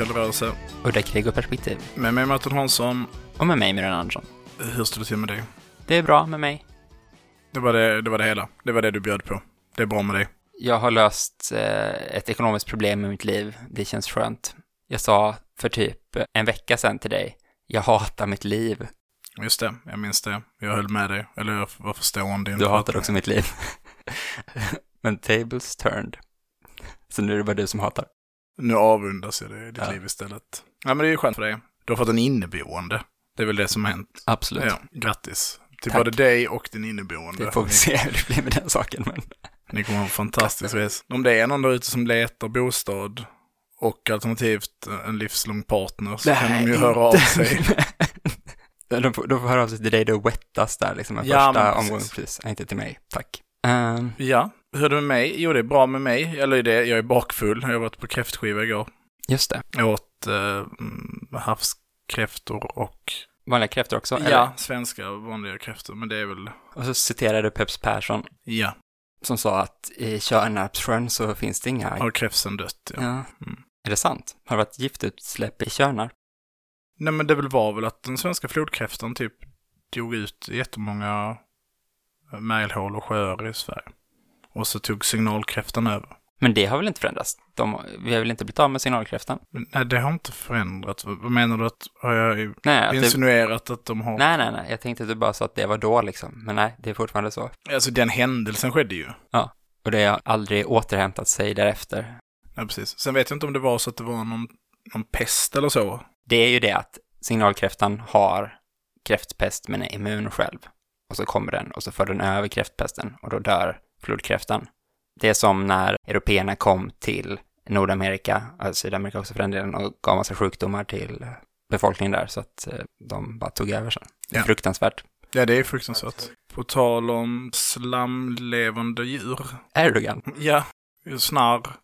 Hej välkommen till Rörelse. Udda krig och perspektiv. Med mig Martin Hansson. Och med mig Miriam Andersson. Hur står det till med dig? Det är bra med mig. Det var det, det var det hela. Det var det du bjöd på. Det är bra med dig. Jag har löst eh, ett ekonomiskt problem i mitt liv. Det känns skönt. Jag sa för typ en vecka sedan till dig, jag hatar mitt liv. Just det, jag minns det. Jag höll med dig. Eller jag var förstående. Du hatar också mitt liv. Men tables turned. Så nu är det bara du som hatar. Nu avundas jag dig ditt Ja. liv istället. Ja, men det är ju skönt för dig. Du har fått en inneboende. Det är väl det som har hänt. Absolut. Ja, grattis. Till Tack. både dig och din inneboende. Vi får väl se hur det blir med den saken. Men... Ni kommer ha en fantastisk resa. Om det är någon där ute som letar bostad och alternativt en livslång partner så kan de ju höra av sig. de, får, de får höra av sig till dig, då wettas där liksom en Ja, första precis. omgång. Precis. Inte till mig, tack. Ehm, Ja, hur är det med mig? Jo, det är bra med mig. Eller det, jag är bakfull. Jag har varit på kräftskiva igår. just det. Jag åt eh, mm, havskräftor och... Vanliga kräftor också? eller? Ja, svenska vanliga kräftor. Men det är väl... Och så citerade du Peps Persson Ja, som sa att i Tjörnarpssjön så finns det inga... har kräftsen dött? Ja. Ja. Mm. Är det sant? Har det varit giftutsläpp i Tjörnar? Nej, men det väl var väl att den svenska flodkräftan typ dog ut jättemånga märgelhål och sjöar i Sverige. Och så tog signalkräftan över. Men det har väl inte förändrats? De, vi har väl inte blivit av med signalkräftan? Men, nej, det har inte förändrats. Vad menar du? att Har jag Nej, att det, insinuerat att de har... nej, nej, nej. Jag tänkte att du bara sa att det var då liksom. Men nej, det är fortfarande så. Alltså den händelsen skedde ju. Och det har aldrig återhämtat sig därefter. Ja, precis. Sen vet jag inte om det var så att det var någon, någon pest eller så. Det är ju det att signalkräftan har kräftpest men är immun själv. Och så kommer den och så för den över kräftpesten och då dör flodkräftan. Det är som när européerna kom till Nordamerika, och Sydamerika också för den delen, och gav massa sjukdomar till befolkningen där så att eh, de bara tog över sen. Det är Ja. fruktansvärt. Ja, det är fruktansvärt. På tal om slamlevande djur. Erdogan, Ja, snarr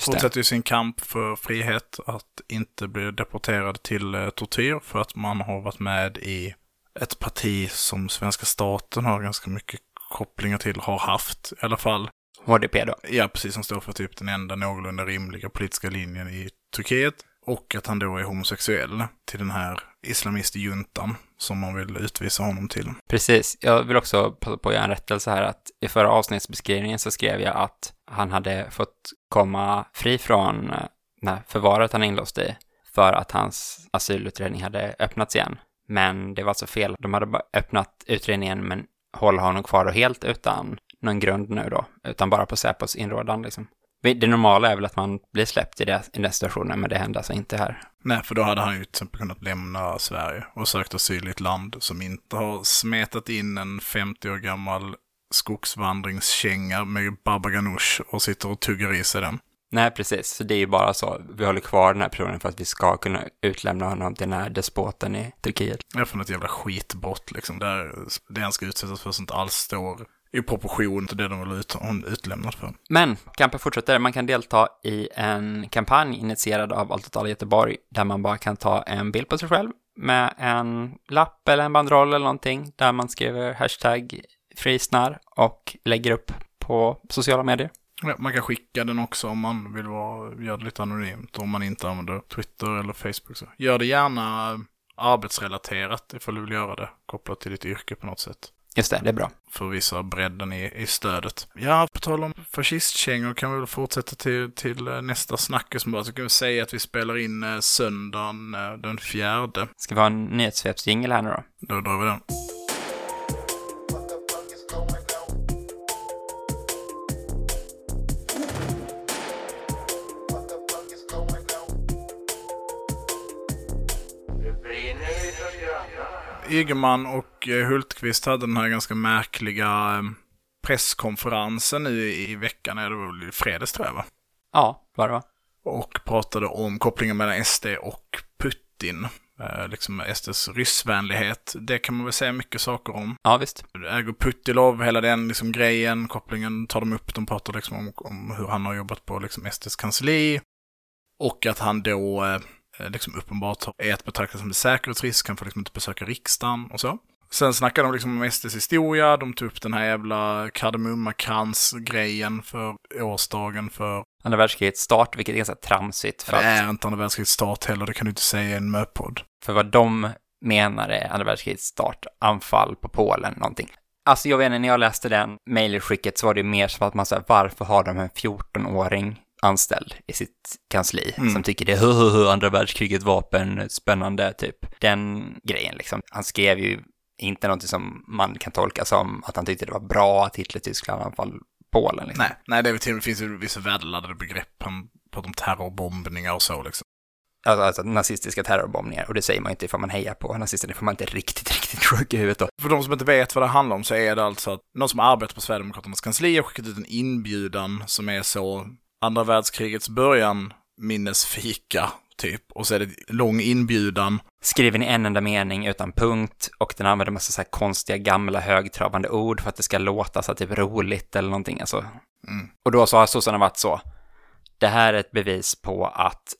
fortsätter ju sin kamp för frihet att inte bli deporterad till eh, tortyr för att man har varit med i ett parti som svenska staten har ganska mycket kopplingar till, har haft i alla fall. HDP då. Ja, precis, som står för typ den enda någorlunda rimliga politiska linjen i Turkiet. Och att han då är homosexuell till den här islamistjuntan som man vill utvisa honom till. Precis. Jag vill också passa på att göra en rättelse här att i förra avsnittsbeskrivningen så skrev jag att han hade fått komma fri från eh, det här förvaret han är inlåst i för att hans asylutredning hade öppnats igen. Men det var alltså fel. De hade bara öppnat utredningen men hålla honom kvar och helt utan någon grund nu då, utan bara på Säpos inrådan liksom. Det normala är väl att man blir släppt i, det, i den situationen, men det hände alltså inte här. Nej, för då hade han ju till exempel kunnat lämna Sverige och sökt asyl i ett land som inte har smetat in en 50 år gammal skogsvandringskänga med Baba Ganoush och sitter och tuggar i sig den. Nej, precis. Så det är ju bara så. Vi håller kvar den här personen för att vi ska kunna utlämna honom till den här despoten i Turkiet. Är för något jävla skitbrott liksom. Där det han ska utsättas för sånt alls står i proportion till det de vill ut, utlämnad för. Men kampen fortsätter. Man kan delta i en kampanj initierad av alla Göteborg där man bara kan ta en bild på sig själv med en lapp eller en banderoll eller någonting där man skriver hashtag frisnar och lägger upp på sociala medier. Ja, man kan skicka den också om man vill vara, göra det lite anonymt. Om man inte använder Twitter eller Facebook. Så. Gör det gärna arbetsrelaterat ifall du vill göra det. Kopplat till ditt yrke på något sätt. Just det, det är bra. för att visa bredden i, i stödet. Ja, på tal om fascistkängor kan vi väl fortsätta till, till eh, nästa snackis bara. Så kan vi säga att vi spelar in eh, söndagen eh, den fjärde. Ska vi ha en nyhetssvepsjingel här nu då? Då drar vi den. Ygeman och eh, Hultqvist hade den här ganska märkliga eh, presskonferensen nu i veckan, eller det var väl i fredags tror jag va? Ja, var det va? Och pratade om kopplingen mellan SD och Putin. Eh, liksom SDs ryssvänlighet. Det kan man väl säga mycket saker om. Ja, visst. Äger Putilov, hela den liksom grejen, kopplingen tar de upp. De pratar liksom om, om hur han har jobbat på liksom SDs kansli. Och att han då liksom uppenbart är att betrakta som en säkerhetsrisk, han får liksom inte besöka riksdagen och så. Sen snackade de liksom om SDs historia, de tog upp den här jävla kardemummakrans-grejen för årsdagen för... Andra världskrigets start, vilket är ganska tramsigt. För det är inte andra världskrigets start heller, det kan du inte säga i en möpodd. För vad de menar är andra världskrigets start, anfall på Polen, någonting. Alltså jag vet inte, när jag läste den mejlskicket så var det mer som att man sa, varför har de en 14-åring anställd i sitt kansli mm. som tycker det är andra världskriget vapen, spännande typ. Den grejen liksom. Han skrev ju inte någonting som man kan tolka som att han tyckte det var bra att Hitler-Tyskland anfall Polen. Liksom. Nej, nej, det, är till, finns ju vissa värdeladdade begrepp. Pratar om terrorbombningar och så liksom. Alltså, alltså nazistiska terrorbombningar, och det säger man inte ifall man hejar på nazister, det får man inte riktigt, riktigt sjuk i huvudet då. För de som inte vet vad det handlar om så är det alltså att någon som arbetar på Sverigedemokraternas kansli har skickat ut en inbjudan som är så andra världskrigets början minnesfika typ. Och så är det lång inbjudan. Skriven i en enda mening utan punkt och den använder massa så här konstiga gamla högtravande ord för att det ska låta så här typ roligt eller någonting alltså. Mm. Och då så har sossarna varit så. Det här är ett bevis på att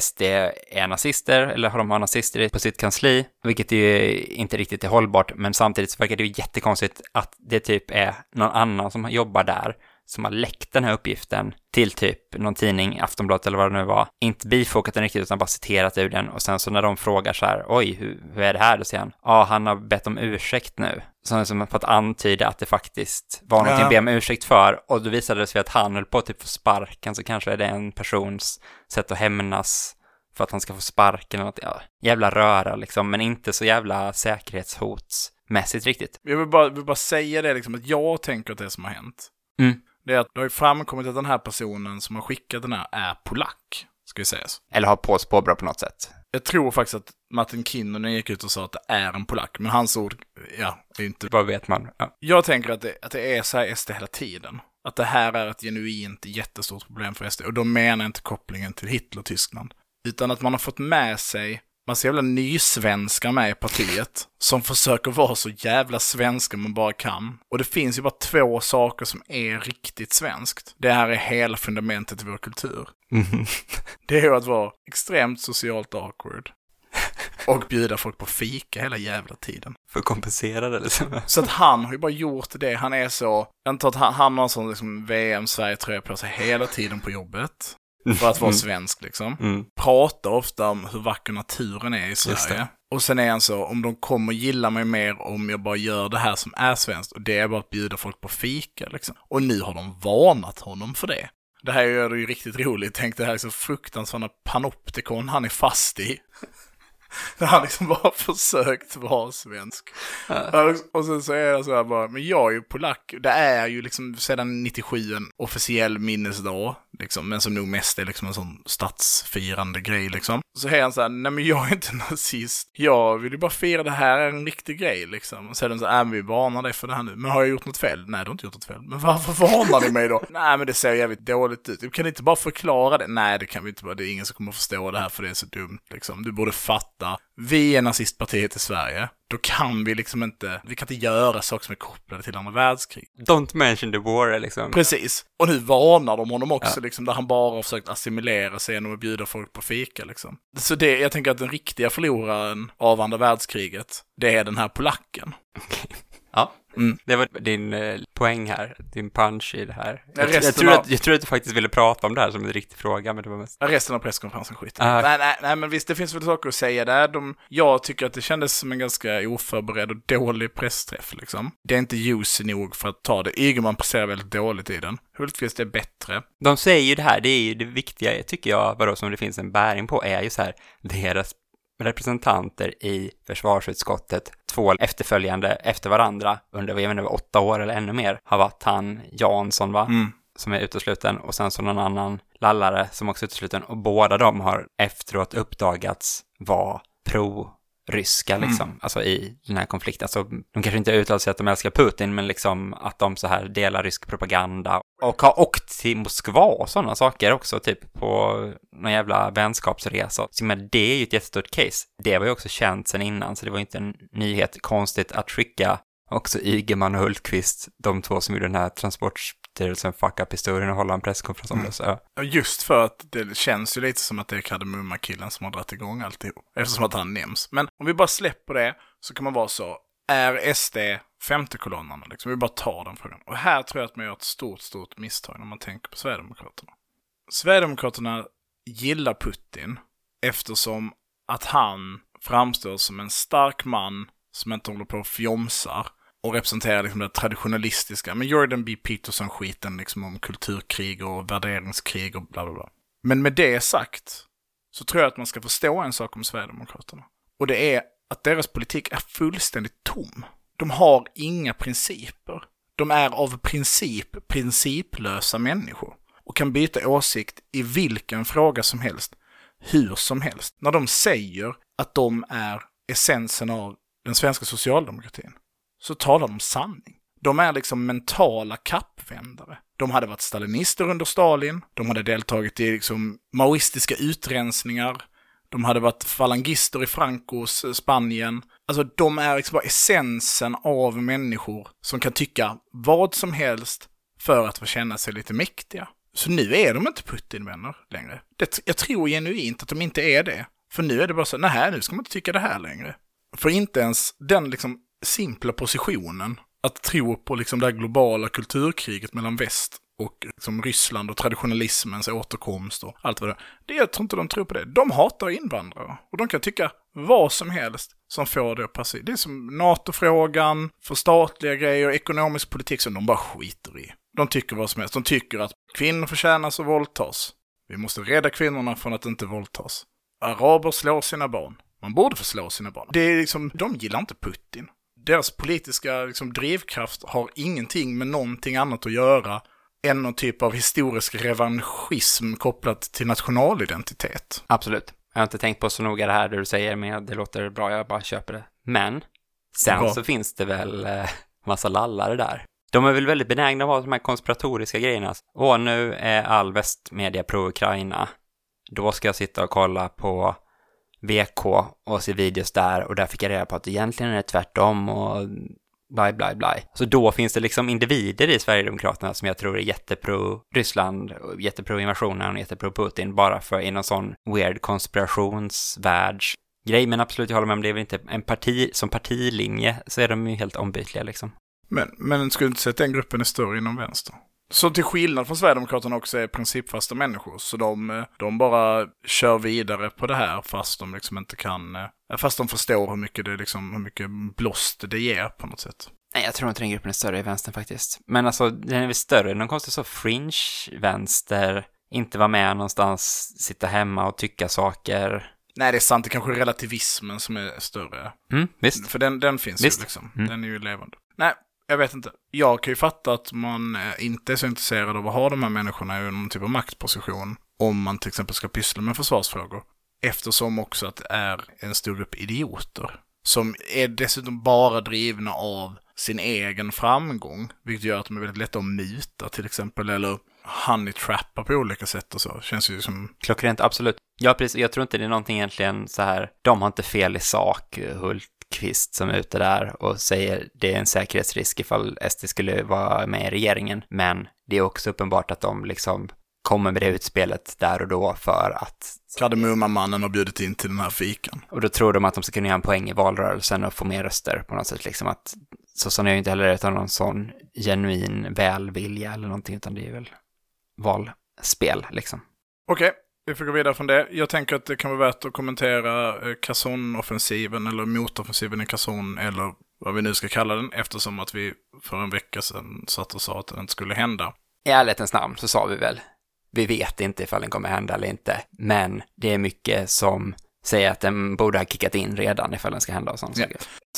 SD är nazister, eller har de har nazister på sitt kansli, vilket ju inte riktigt är hållbart, men samtidigt så verkar det ju jättekonstigt att det typ är någon annan som jobbar där som har läckt den här uppgiften till typ någon tidning, Aftonbladet eller vad det nu var, inte bifogat den riktigt utan bara citerat ur den och sen så när de frågar så här, oj, hur, hur är det här? Då säger han, ja, han har bett om ursäkt nu. Så liksom för att antyda att det faktiskt var någonting ja. att be om ursäkt för och då visade det sig att han höll på att typ få sparken så kanske är det en persons sätt att hämnas för att han ska få sparken eller något, ja, jävla röra liksom, men inte så jävla säkerhetshotsmässigt riktigt. Jag vill bara, vill bara säga det liksom, att jag tänker att det som har hänt. Mm det är att det har ju framkommit att den här personen som har skickat den här är polack, ska vi säga. Eller har på påbrå på något sätt. Jag tror faktiskt att Martin Kinnunen gick ut och sa att det är en polack, men hans ord, ja, är inte... Vad vet man? Ja. Jag tänker att det, att det är så här SD hela tiden. Att det här är ett genuint jättestort problem för SD. Och då menar jag inte kopplingen till Hitler-Tyskland. Utan att man har fått med sig massa jävla nysvenskar med i partiet som försöker vara så jävla svenska man bara kan. Och det finns ju bara två saker som är riktigt svenskt. Det här är hela fundamentet i vår kultur. Mm. Det är att vara extremt socialt awkward. Och bjuda folk på fika hela jävla tiden. För att kompensera det liksom. Så att han har ju bara gjort det. Han är så, jag antar att han, han har en sån liksom VM-Sverige-tröja på sig hela tiden på jobbet. För att vara mm. svensk liksom. Mm. Pratar ofta om hur vacker naturen är i Sverige. Och sen är han så, om de kommer gilla mig mer om jag bara gör det här som är svenskt. Och det är bara att bjuda folk på fika liksom. Och nu har de varnat honom för det. Det här gör det ju riktigt roligt. Tänk det här är så fruktansvärda panoptikon han är fast i. När han liksom bara försökt vara svensk. Ja. Och sen så är jag så här bara, men jag är ju polack. Det är ju liksom sedan 97 en officiell minnesdag. Liksom, men som nog mest är liksom en sån statsfirande grej liksom. Så är han så här, nej men jag är inte nazist. Jag vill ju bara fira det här är en riktig grej liksom. Och så är den så här, äh, vi varnar dig för det här nu. Men har jag gjort något fel? Nej, du har inte gjort något fel. Men varför varnar ni mig då? nej, men det ser jävligt dåligt ut. Kan ni inte bara förklara det? Nej, det kan vi inte bara. Det är ingen som kommer förstå det här för det är så dumt liksom. Du borde fatta. Vi är nazistpartiet i Sverige då kan vi liksom inte, vi kan inte göra saker som är kopplade till andra världskrig. Don't mention the war liksom. Precis. Och nu varnar de honom också, ja. liksom, där han bara har försökt assimilera sig genom att bjuda folk på fika liksom. Så det, jag tänker att den riktiga förloraren av andra världskriget, det är den här polacken. Okay. Ja. Mm. Det var din eh, poäng här, din punch i det här. Jag, jag, tror av... att, jag tror att du faktiskt ville prata om det här som en riktig fråga, men det var mest... Resten av presskonferensen skit. Uh. Nej, nej, nej, men visst, det finns väl saker att säga där. De, jag tycker att det kändes som en ganska oförberedd och dålig pressträff, liksom. Det är inte juicy nog för att ta det. Ygeman presterar väldigt dåligt i den. Hultqvist är bättre. De säger ju det här, det är ju det viktiga, tycker jag, vadå, som det finns en bäring på, är ju så här, deras representanter i försvarsutskottet, två efterföljande efter varandra under, jag inte, åtta år eller ännu mer, har varit han Jansson, va? Mm. Som är utesluten och sen så någon annan lallare som också är utesluten och båda de har efteråt uppdagats vara pro ryska liksom, alltså i den här konflikten. Alltså, de kanske inte uttalar sig att de älskar Putin, men liksom att de så här delar rysk propaganda och har åkt till Moskva och sådana saker också, typ på någon jävla vänskapsresa. Så, men det är ju ett jättestort case. Det var ju också känt sedan innan, så det var inte en nyhet konstigt att skicka också Ygeman och Hultqvist, de två som gjorde den här Transportstyrelsen fuck up-historien och hålla en presskonferens om Mm. det. Så, Ja, Just för att det känns ju lite som att det är Kardemumma-killen som har dragit igång alltihop. Eftersom att han nämns. Men om vi bara släpper det så kan man vara så. Är SD femtekolonnarna? Liksom, vi bara tar den frågan. Och här tror jag att man gör ett stort, stort misstag när man tänker på Sverigedemokraterna. Sverigedemokraterna gillar Putin eftersom att han framstår som en stark man som inte håller på och fjomsar och representerar liksom det traditionalistiska, men Jordan B. Peterson-skiten liksom om kulturkrig och värderingskrig och bla bla bla. Men med det sagt så tror jag att man ska förstå en sak om Sverigedemokraterna. Och det är att deras politik är fullständigt tom. De har inga principer. De är av princip principlösa människor och kan byta åsikt i vilken fråga som helst, hur som helst. När de säger att de är essensen av den svenska socialdemokratin så talar de sanning. De är liksom mentala kappvändare. De hade varit stalinister under Stalin, de hade deltagit i liksom maoistiska utrensningar, de hade varit falangister i Francos Spanien. Alltså de är liksom bara essensen av människor som kan tycka vad som helst för att få känna sig lite mäktiga. Så nu är de inte Putin-vänner längre. Det, jag tror genuint att de inte är det. För nu är det bara så, nej, nu ska man inte tycka det här längre. För inte ens den liksom simpla positionen att tro på liksom det här globala kulturkriget mellan väst och liksom Ryssland och traditionalismens återkomst och allt vad det är. Det jag tror inte de tror på det. De hatar invandrare och de kan tycka vad som helst som får det att passa. Det är som NATO-frågan, förstatliga grejer, ekonomisk politik som de bara skiter i. De tycker vad som helst. De tycker att kvinnor förtjänas att våldtas. Vi måste rädda kvinnorna från att inte våldtas. Araber slår sina barn. Man borde få slå sina barn. Det är liksom, de gillar inte Putin. Deras politiska liksom, drivkraft har ingenting med någonting annat att göra än någon typ av historisk revanschism kopplat till nationalidentitet. absolut. Jag har inte tänkt på så noga det här du säger, men det låter bra, jag bara köper det. Men, sen Bra. så finns det väl eh, massa lallare där. De är väl väldigt benägna att ha de här konspiratoriska grejerna. Åh, nu är all västmedia pro-Ukraina. Då ska jag sitta och kolla på VK och se videos där och där fick jag reda på att egentligen är det tvärtom och bla bla bla. Så då finns det liksom individer i Sverigedemokraterna som jag tror är jättepro Ryssland, jättepro invasionen och jättepro Putin bara för i någon sån weird konspirationsvärlds grej. Men absolut, jag håller med om det är väl inte en parti, som partilinje så är de ju helt ombytliga liksom. Men, men skulle du inte säga att den gruppen är större inom vänster? Så till skillnad från Sverigedemokraterna också är principfasta människor. Så de, de bara kör vidare på det här fast de liksom inte kan, eh, fast de förstår hur mycket det liksom, hur mycket blåst det ger på något sätt. Nej, jag tror inte den gruppen är större i vänstern faktiskt. Men alltså, den är väl större, någon konstig så fringe-vänster, inte vara med någonstans, sitta hemma och tycka saker. Nej, det är sant, det kanske är relativismen som är större. Mm, visst. För den, den finns Visst. ju liksom. Mm. Den är ju levande. Nej, jag vet inte. Jag kan ju fatta att man eh, inte är så intresserad av att ha de här människorna i någon typ av maktposition. Om man till exempel ska pyssla med försvarsfrågor. Eftersom också att det är en stor grupp idioter. Som är dessutom bara drivna av sin egen framgång. Vilket gör att de är väldigt lätta att muta till exempel. Eller honey-trappa på olika sätt och så. Känns ju som... Klockrent, absolut. Ja, precis. Jag tror inte det är någonting egentligen så här, de har inte fel i sak, eh, Hult. Hultqvist som är ute där och säger det är en säkerhetsrisk ifall SD skulle vara med i regeringen. Men det är också uppenbart att de liksom kommer med det utspelet där och då för att Kardemumma-mannen har bjudit in till den här fikan. Och då tror de att de ska kunna göra en poäng i valrörelsen och få mer röster på något sätt. Liksom att, så som är ju inte heller utan någon sån genuin välvilja eller någonting, utan det är väl valspel liksom. Okej, vi får gå vidare från det. Jag tänker att det kan vara värt att kommentera eh, Kazon-offensiven eller motoffensiven i Kazon eller vad vi nu ska kalla den eftersom att vi för en vecka sedan satt och sa att den inte skulle hända. I ärlighetens namn så sa vi väl, vi vet inte ifall den kommer hända eller inte, men det är mycket som säger att den borde ha kickat in redan ifall den ska hända och sånt. Ja.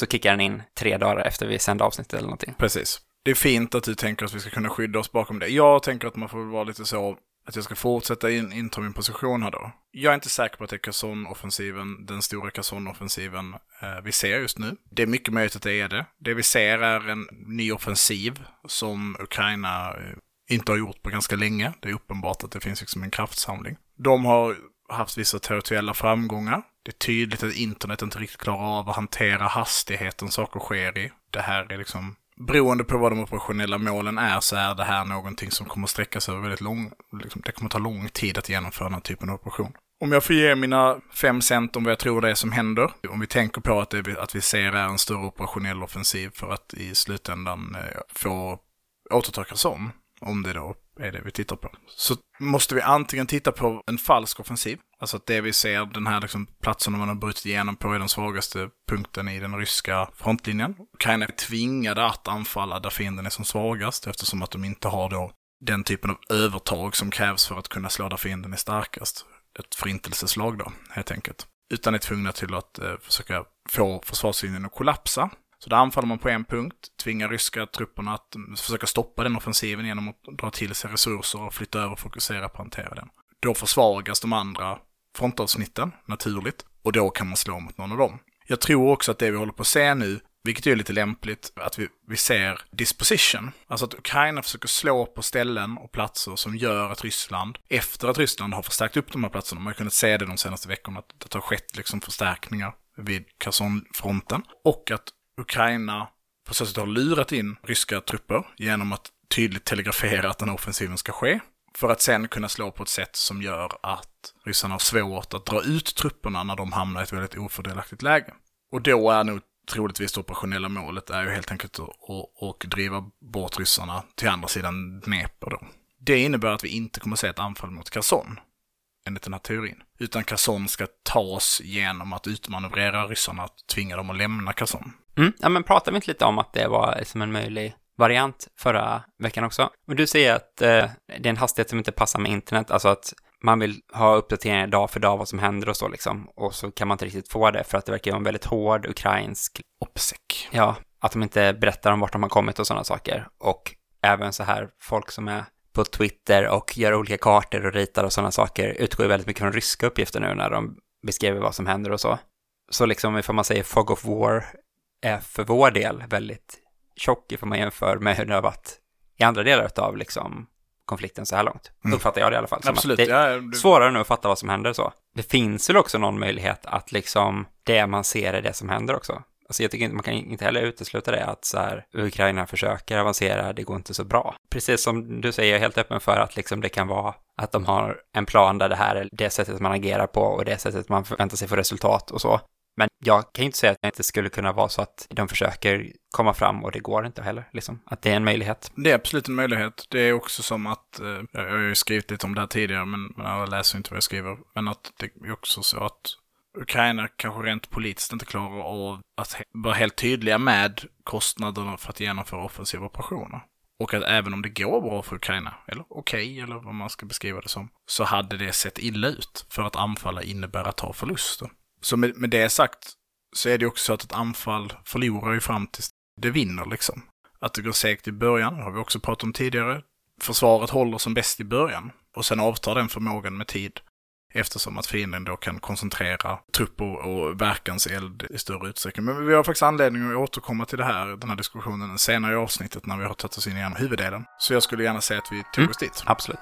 Så kickar den in tre dagar efter vi sände avsnittet eller någonting. Precis. Det är fint att du tänker att vi ska kunna skydda oss bakom det. Jag tänker att man får vara lite så att jag ska fortsätta in, inta min position här då. Jag är inte säker på att det är Kazon-offensiven, den stora Kazon-offensiven eh, vi ser just nu. Det är mycket möjligt att det är det. Det vi ser är en ny offensiv som Ukraina eh, inte har gjort på ganska länge. Det är uppenbart att det finns liksom en kraftsamling. De har haft vissa territoriella framgångar. Det är tydligt att internet inte riktigt klarar av att hantera hastigheten saker sker i. Det här är liksom beroende på vad de operationella målen är så är det här någonting som kommer sträcka sig över väldigt lång, liksom, det kommer ta lång tid att genomföra den här typen av operation. Om jag får ge mina fem cent om vad jag tror det är som händer, om vi tänker på att, det, att vi ser är en större operationell offensiv för att i slutändan eh, få återta Kherson, om det då är det vi tittar på. Så måste vi antingen titta på en falsk offensiv, alltså att det vi ser, den här liksom platsen man har brutit igenom på är den svagaste punkten i den ryska frontlinjen. Ukraina är tvingade att anfalla där fienden är som svagast eftersom att de inte har då den typen av övertag som krävs för att kunna slå där fienden är starkast. Ett förintelseslag då, helt enkelt. Utan är tvungna till att eh, försöka få försvarslinjen att kollapsa så där anfaller man på en punkt, tvingar ryska trupperna att mm, försöka stoppa den offensiven genom att dra till sig resurser och flytta över och fokusera på att hantera den. Då försvagas de andra frontavsnitten, naturligt, och då kan man slå mot någon av dem. Jag tror också att det vi håller på att se nu, vilket är lite lämpligt, att vi, vi ser disposition. Alltså att Ukraina försöker slå på ställen och platser som gör att Ryssland, efter att Ryssland har förstärkt upp de här platserna, man har kunnat se det de senaste veckorna, att det har skett liksom förstärkningar vid Kherson-fronten. Och att Ukraina på så sätt har lurat in ryska trupper genom att tydligt telegrafera att den här offensiven ska ske. För att sen kunna slå på ett sätt som gör att ryssarna har svårt att dra ut trupperna när de hamnar i ett väldigt ofördelaktigt läge. Och då är nog troligtvis det operationella målet är ju helt enkelt att driva bort ryssarna till andra sidan Dnepr då. Det innebär att vi inte kommer att se ett anfall mot Kherson enligt den här teorin. Utan Kazan ska tas genom att utmanövrera ryssarna, att tvinga dem att lämna Kazan. Mm, ja, men pratade vi inte lite om att det var som en möjlig variant förra veckan också? Men du säger att eh, det är en hastighet som inte passar med internet, alltså att man vill ha uppdateringar dag för dag vad som händer och så liksom. Och så kan man inte riktigt få det för att det verkar vara en väldigt hård ukrainsk... Opsek. Ja, att de inte berättar om vart de har kommit och sådana saker. Och även så här folk som är på Twitter och gör olika kartor och ritar och sådana saker utgår ju väldigt mycket från ryska uppgifter nu när de beskriver vad som händer och så. Så liksom ifall man säger Fog of War är för vår del väldigt tjock ifall man jämför med hur det har varit i andra delar av liksom konflikten så här långt. Mm. Uppfattar jag det i alla fall. Absolut. det är ja, svårare nu att fatta vad som händer så. Det finns väl också någon möjlighet att liksom det man ser är det som händer också. Alltså jag tycker inte, man kan inte heller utesluta det att så här, Ukraina försöker avancera, det går inte så bra. Precis som du säger, jag är helt öppen för att liksom det kan vara att de har en plan där det här är det sättet man agerar på och det sättet man förväntar sig få resultat och så. Men jag kan inte säga att det inte skulle kunna vara så att de försöker komma fram och det går inte heller, liksom. Att det är en möjlighet. Det är absolut en möjlighet. Det är också som att, eh, jag har ju skrivit lite om det här tidigare, men, men jag läser inte vad jag skriver, men att det är också så att Ukraina kanske rent politiskt inte klarar av att vara helt tydliga med kostnaderna för att genomföra offensiva operationer. Och att även om det går bra för Ukraina, eller okej, okay, eller vad man ska beskriva det som, så hade det sett illa ut. För att anfalla innebär att ta förluster. Så med, med det sagt så är det också så att ett anfall förlorar ju fram tills det vinner liksom. Att det går segt i början, det har vi också pratat om tidigare. Försvaret håller som bäst i början och sen avtar den förmågan med tid. Eftersom att fienden då kan koncentrera trupper och verkanseld i större utsträckning. Men vi har faktiskt anledning att återkomma till det här, den här diskussionen senare i avsnittet när vi har tagit oss in igenom huvuddelen. Så jag skulle gärna säga att vi tog mm, oss dit. Absolut.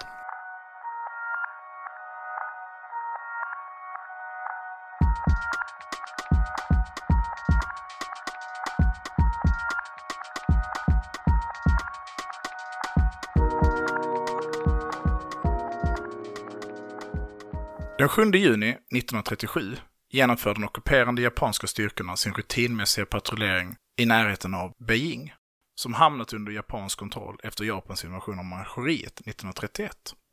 Den 7 juni 1937 genomförde de ockuperande japanska styrkorna sin rutinmässiga patrullering i närheten av Beijing, som hamnat under japansk kontroll efter Japans invasion av Manchuriet 1931.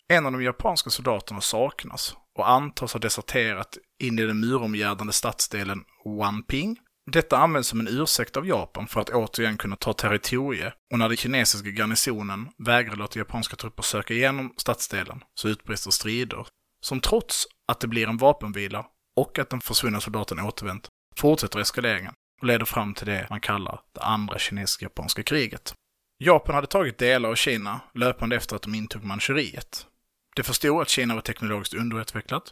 En av de japanska soldaterna saknas och antas ha deserterat in i den muromgärdande stadsdelen Wanping. Detta används som en ursäkt av Japan för att återigen kunna ta territorie och när den kinesiska garnisonen vägrar låta japanska trupper söka igenom stadsdelen så utbrister strider som trots att det blir en vapenvila och att den försvunna soldaten återvänt, fortsätter eskaleringen och leder fram till det man kallar det andra kinesisk-japanska kriget. Japan hade tagit delar av Kina löpande efter att de intog Manchuriet. Det förstod att Kina var teknologiskt underutvecklat,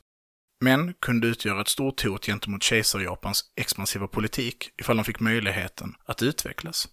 men kunde utgöra ett stort hot gentemot kejsar-Japans expansiva politik ifall de fick möjligheten att utvecklas.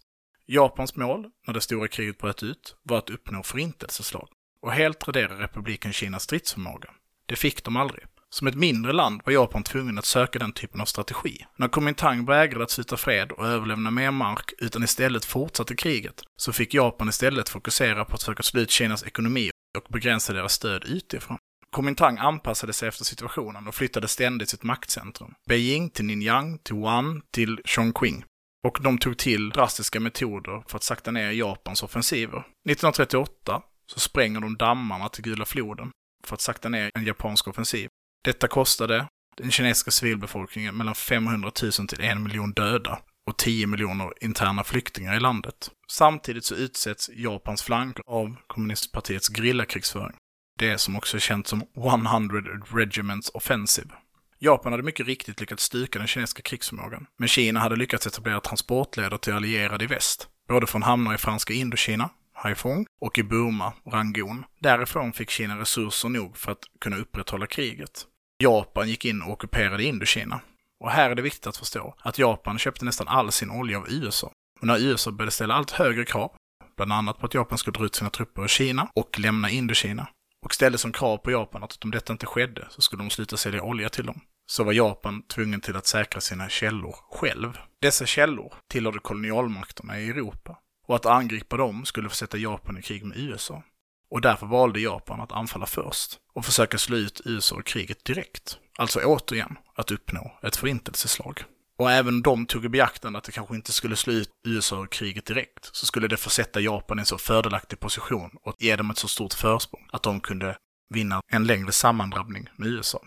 Japans mål, när det stora kriget bröt ut, var att uppnå förintelseslag och helt radera republiken Kinas stridsförmåga. Det fick de aldrig. Som ett mindre land var Japan tvungen att söka den typen av strategi. När Kuomintang vägrade att sluta fred och överlämna mer mark, utan istället fortsatte kriget, så fick Japan istället fokusera på att söka slå ut Kinas ekonomi och begränsa deras stöd utifrån. Kuomintang anpassade sig efter situationen och flyttade ständigt sitt maktcentrum. Beijing till Ninjang, till Wuhan, till Chongqing. Och de tog till drastiska metoder för att sakta ner Japans offensiver. 1938 så spränger de dammarna till Gula floden för att sakta ner en japansk offensiv. Detta kostade den kinesiska civilbefolkningen mellan 500 000 till en miljon döda och 10 miljoner interna flyktingar i landet. Samtidigt så utsätts Japans flank av kommunistpartiets grillakrigsföring. Det som också är känt som 100 Regiments Offensive. Japan hade mycket riktigt lyckats styrka den kinesiska krigsförmågan, men Kina hade lyckats etablera transportleder till allierade i väst, både från hamnar i franska Indokina, Haiphong, och i Burma, Rangoon. Därifrån fick Kina resurser nog för att kunna upprätthålla kriget. Japan gick in och ockuperade Indokina. Och här är det viktigt att förstå att Japan köpte nästan all sin olja av USA. Och när USA började ställa allt högre krav, bland annat på att Japan skulle dra ut sina trupper ur Kina och lämna Indokina, och ställde som krav på Japan att om detta inte skedde så skulle de sluta sälja olja till dem. Så var Japan tvungen till att säkra sina källor själv. Dessa källor tillhörde kolonialmakterna i Europa. Och att angripa dem skulle försätta Japan i krig med USA. Och därför valde Japan att anfalla först och försöka slå ut USA i kriget direkt. Alltså återigen, att uppnå ett förintelseslag. Och även de tog i beaktande att det kanske inte skulle slå ut USA ur kriget direkt, så skulle det försätta Japan i en så fördelaktig position och ge dem ett så stort försprång att de kunde vinna en längre sammandrabbning med USA.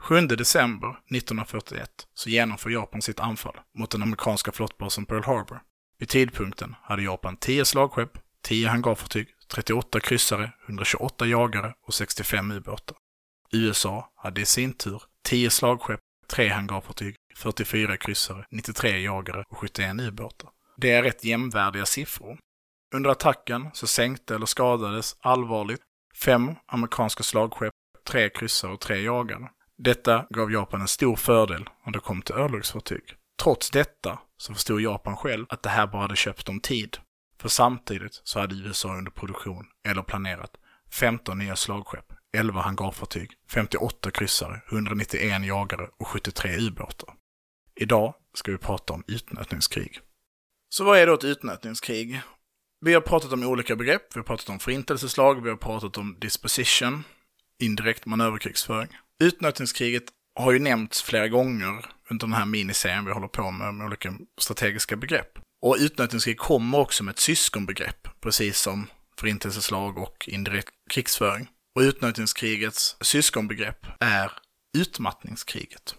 7 december 1941 så genomför Japan sitt anfall mot den amerikanska flottbasen Pearl Harbor. Vid tidpunkten hade Japan 10 slagskepp, 10 hangarfartyg, 38 kryssare, 128 jagare och 65 ubåtar. USA hade i sin tur 10 slagskepp, 3 hangarfartyg, 44 kryssare, 93 jagare och 71 ubåtar. Det är rätt jämvärdiga siffror. Under attacken så sänkte eller skadades allvarligt fem amerikanska slagskepp, tre kryssare och tre jagare. Detta gav Japan en stor fördel när det kom till örlogsfartyg. Trots detta så förstod Japan själv att det här bara hade köpt dem tid. För samtidigt så hade USA under produktion, eller planerat, 15 nya slagskepp, 11 hangarfartyg, 58 kryssare, 191 jagare och 73 ubåtar. Idag ska vi prata om utnötningskrig. Så vad är då ett utnötningskrig? Vi har pratat om olika begrepp, vi har pratat om förintelseslag, vi har pratat om disposition, indirekt manöverkrigsföring. Utnötningskriget har ju nämnts flera gånger under den här miniserien vi håller på med, med olika strategiska begrepp. Och utnötningskrig kommer också med ett syskonbegrepp, precis som förintelseslag och indirekt krigsföring. Och utnötningskrigets syskonbegrepp är utmattningskriget.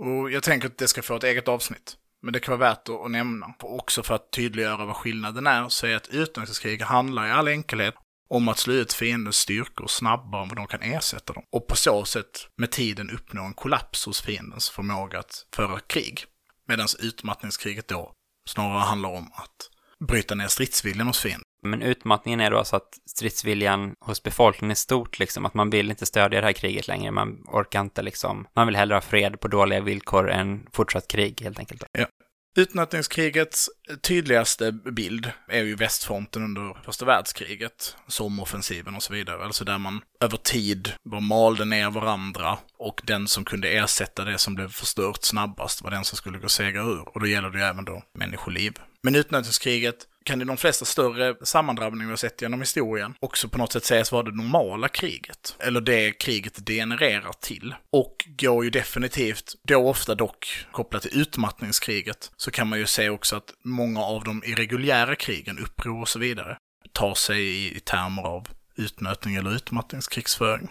Och jag tänker att det ska få ett eget avsnitt. Men det kan vara värt att nämna. Också för att tydliggöra vad skillnaden är, så är att utnötningskrig handlar i all enkelhet om att slå ut fiendens styrkor snabbare än vad de kan ersätta dem. Och på så sätt med tiden uppnå en kollaps hos fiendens förmåga att föra krig. Medan utmattningskriget då snarare handlar om att bryta ner stridsviljan hos fienden. Men utmattningen är då alltså att stridsviljan hos befolkningen är stort, liksom, att man vill inte stödja det här kriget längre, man orkar inte liksom, man vill hellre ha fred på dåliga villkor än fortsatt krig helt enkelt. Ja. Utnötningskrigets tydligaste bild är ju västfronten under första världskriget, somoffensiven och så vidare, alltså där man över tid bara malde ner varandra och den som kunde ersätta det som blev förstört snabbast var den som skulle gå seger ur. Och då gäller det ju även då människoliv. Men utnötningskriget kan i de flesta större sammandrabbningar vi har sett genom historien också på något sätt sägas vara det normala kriget. Eller det kriget degenererar till. Och går ju definitivt, då ofta dock kopplat till utmattningskriget, så kan man ju se också att många av de irreguljära krigen, uppror och så vidare, tar sig i, i termer av utnötning eller utmattningskrigsföring.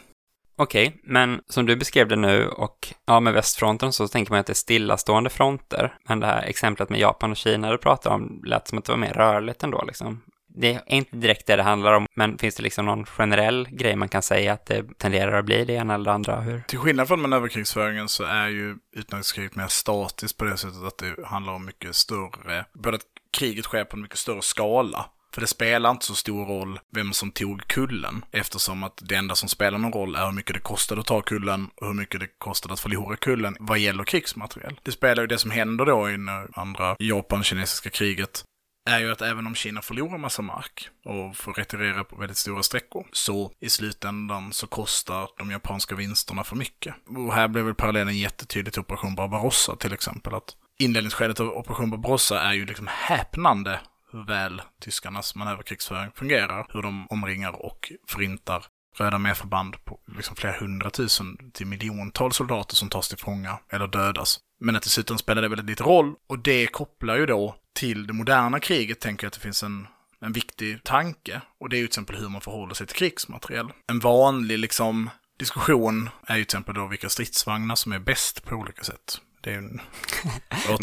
Okej, okay, men som du beskrev det nu och ja, med västfronten så tänker man att det är stillastående fronter. Men det här exemplet med Japan och Kina du pratar om lät som att det var mer rörligt ändå liksom. Det är inte direkt det det handlar om, men finns det liksom någon generell grej man kan säga att det tenderar att bli det ena eller det andra? Hur? Till skillnad från manöverkrigsföringen så är ju utlandskriget mer statiskt på det sättet att det handlar om mycket större, både att kriget sker på en mycket större skala för det spelar inte så stor roll vem som tog kullen, eftersom att det enda som spelar någon roll är hur mycket det kostade att ta kullen och hur mycket det kostade att förlora kullen vad gäller krigsmateriel. Det spelar ju det som händer då i andra Japan-kinesiska kriget är ju att även om Kina förlorar massa mark och får retirera på väldigt stora sträckor, så i slutändan så kostar de japanska vinsterna för mycket. Och här blev väl parallellen jättetydlig till Operation Barbarossa till exempel, att inledningsskedet av Operation Barbarossa är ju liksom häpnande hur väl tyskarnas manöverkrigsföring fungerar, hur de omringar och förintar röda medförband på liksom flera hundratusen till miljontals soldater som tas till fånga eller dödas. Men att dessutom spelar det väldigt lite roll och det kopplar ju då till det moderna kriget tänker jag att det finns en, en viktig tanke. Och det är ju till exempel hur man förhåller sig till krigsmateriel. En vanlig liksom diskussion är ju till exempel då vilka stridsvagnar som är bäst på olika sätt. Det är en...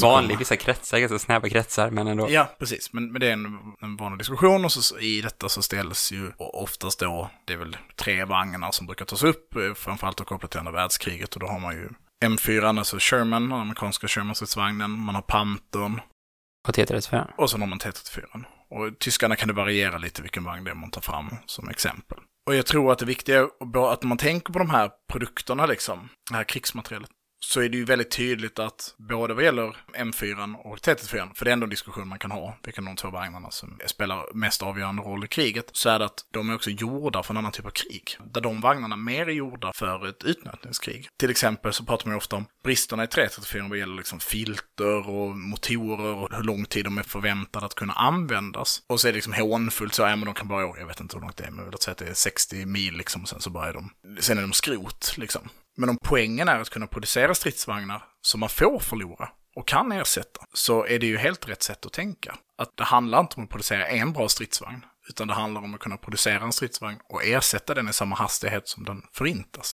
vanlig vissa kretsar, ganska snäva kretsar, men ändå. Ja, precis. Men, men det är en, en vanlig diskussion och så, i detta så ställs ju oftast då, det är väl tre vagnar som brukar tas upp, eh, framförallt och kopplat till andra världskriget och då har man ju M4, alltså Sherman, den amerikanska Sherman-stridsvagnen, man har Panthern. Och T34. Och så har man T34. Och tyskarna kan det variera lite vilken vagn det är man tar fram som exempel. Och jag tror att det viktiga är att man tänker på de här produkterna liksom, det här krigsmaterialet, så är det ju väldigt tydligt att både vad gäller M4 och T34, för det är ändå en diskussion man kan ha, vilka de två vagnarna som spelar mest avgörande roll i kriget, så är det att de är också gjorda för en annan typ av krig. Där de vagnarna mer är gjorda för ett utnötningskrig. Till exempel så pratar man ju ofta om bristerna i 334 vad gäller liksom filter och motorer och hur lång tid de är förväntade att kunna användas. Och så är det liksom hånfullt så, ja men de kan bara, jag vet inte hur långt det är, men låt säga att det är 60 mil liksom, och sen så börjar de, sen är de skrot liksom. Men om poängen är att kunna producera stridsvagnar som man får förlora och kan ersätta, så är det ju helt rätt sätt att tänka. Att det handlar inte om att producera en bra stridsvagn, utan det handlar om att kunna producera en stridsvagn och ersätta den i samma hastighet som den förintas.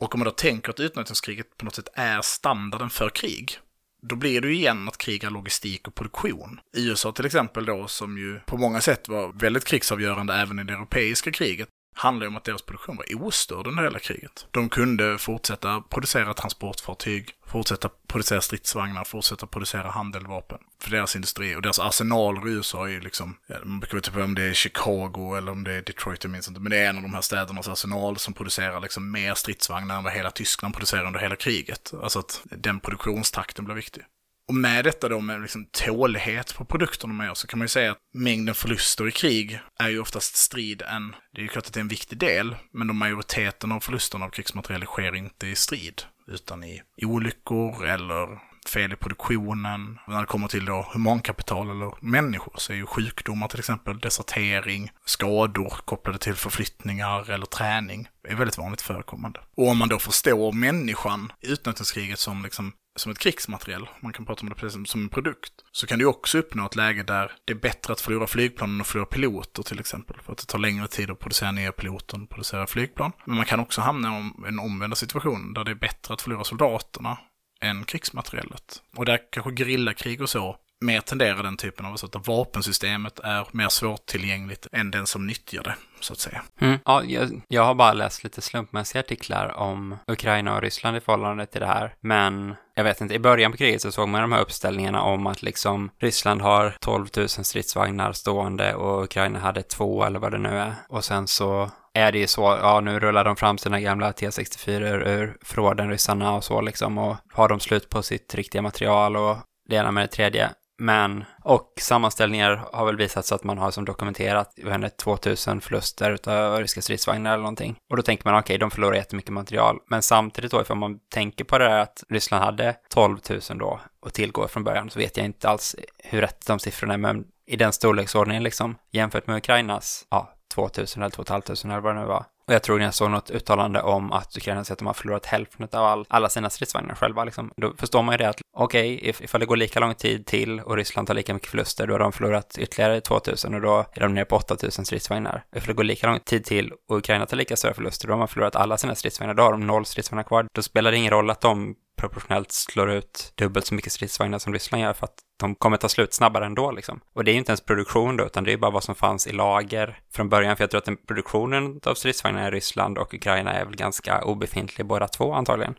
Och om man då tänker att utnötningskriget på något sätt är standarden för krig, då blir det ju igen att kriga logistik och produktion. I USA till exempel då, som ju på många sätt var väldigt krigsavgörande även i det europeiska kriget, handlar ju om att deras produktion var ostörd under hela kriget. De kunde fortsätta producera transportfartyg, fortsätta producera stridsvagnar, fortsätta producera handeldvapen för deras industri. Och deras arsenaler i USA är ju liksom, man brukar veta typ om det är Chicago eller om det är Detroit, jag minns inte, men det är en av de här städernas arsenal som producerar liksom mer stridsvagnar än vad hela Tyskland producerar under hela kriget. Alltså att den produktionstakten blir viktig. Och med detta då med liksom tålighet på produkterna man gör, så kan man ju säga att mängden förluster i krig är ju oftast strid en, det är ju klart att det är en viktig del, men de majoriteten av förlusterna av krigsmateriel sker inte i strid, utan i olyckor eller fel i produktionen. När det kommer till då humankapital eller människor så är ju sjukdomar till exempel, desertering, skador kopplade till förflyttningar eller träning är väldigt vanligt förekommande. Och om man då förstår människan i utnötningskriget som liksom som ett krigsmateriel, man kan prata om det precis som en produkt, så kan du också uppnå ett läge där det är bättre att förlora flygplan än att förlora piloter till exempel. För att det tar längre tid att producera nya piloter än att producera flygplan. Men man kan också hamna i en omvända situation där det är bättre att förlora soldaterna än krigsmaterielet. Och där kanske grillakrig och så mer tenderar den typen av så att vapensystemet är mer svårtillgängligt än den som nyttjar det, så att säga. Mm. Ja, jag, jag, har bara läst lite slumpmässiga artiklar om Ukraina och Ryssland i förhållande till det här, men jag vet inte, i början på kriget så såg man de här uppställningarna om att liksom Ryssland har 12 000 stridsvagnar stående och Ukraina hade två eller vad det nu är. Och sen så är det ju så, ja nu rullar de fram sina gamla T64 ur förråden, ryssarna och så liksom, och har de slut på sitt riktiga material och det ena med det tredje. Men, och sammanställningar har väl visat så att man har som dokumenterat, jag 2000 förluster av ryska stridsvagnar eller någonting. Och då tänker man, okej, okay, de förlorar jättemycket material. Men samtidigt då, ifall man tänker på det här att Ryssland hade 12 000 då och tillgå från början, så vet jag inte alls hur rätt de siffrorna är, men i den storleksordningen liksom, jämfört med Ukrainas, ja, 2000 eller 2500 eller vad det nu var, och jag tror när jag såg något uttalande om att Ukraina säger att de har förlorat hälften av all, alla sina stridsvagnar själva. Liksom. Då förstår man ju det att okej, okay, if, ifall det går lika lång tid till och Ryssland tar lika mycket förluster, då har de förlorat ytterligare 2000 och då är de nere på 8000 stridsvagnar. Ifall det går lika lång tid till och Ukraina tar lika stora förluster, då har man förlorat alla sina stridsvagnar, då har de noll stridsvagnar kvar. Då spelar det ingen roll att de proportionellt slår ut dubbelt så mycket stridsvagnar som Ryssland gör för att de kommer ta slut snabbare ändå liksom. Och det är ju inte ens produktion då, utan det är bara vad som fanns i lager från början, för jag tror att den produktionen av stridsvagnar i Ryssland och Ukraina är väl ganska obefintlig båda två antagligen.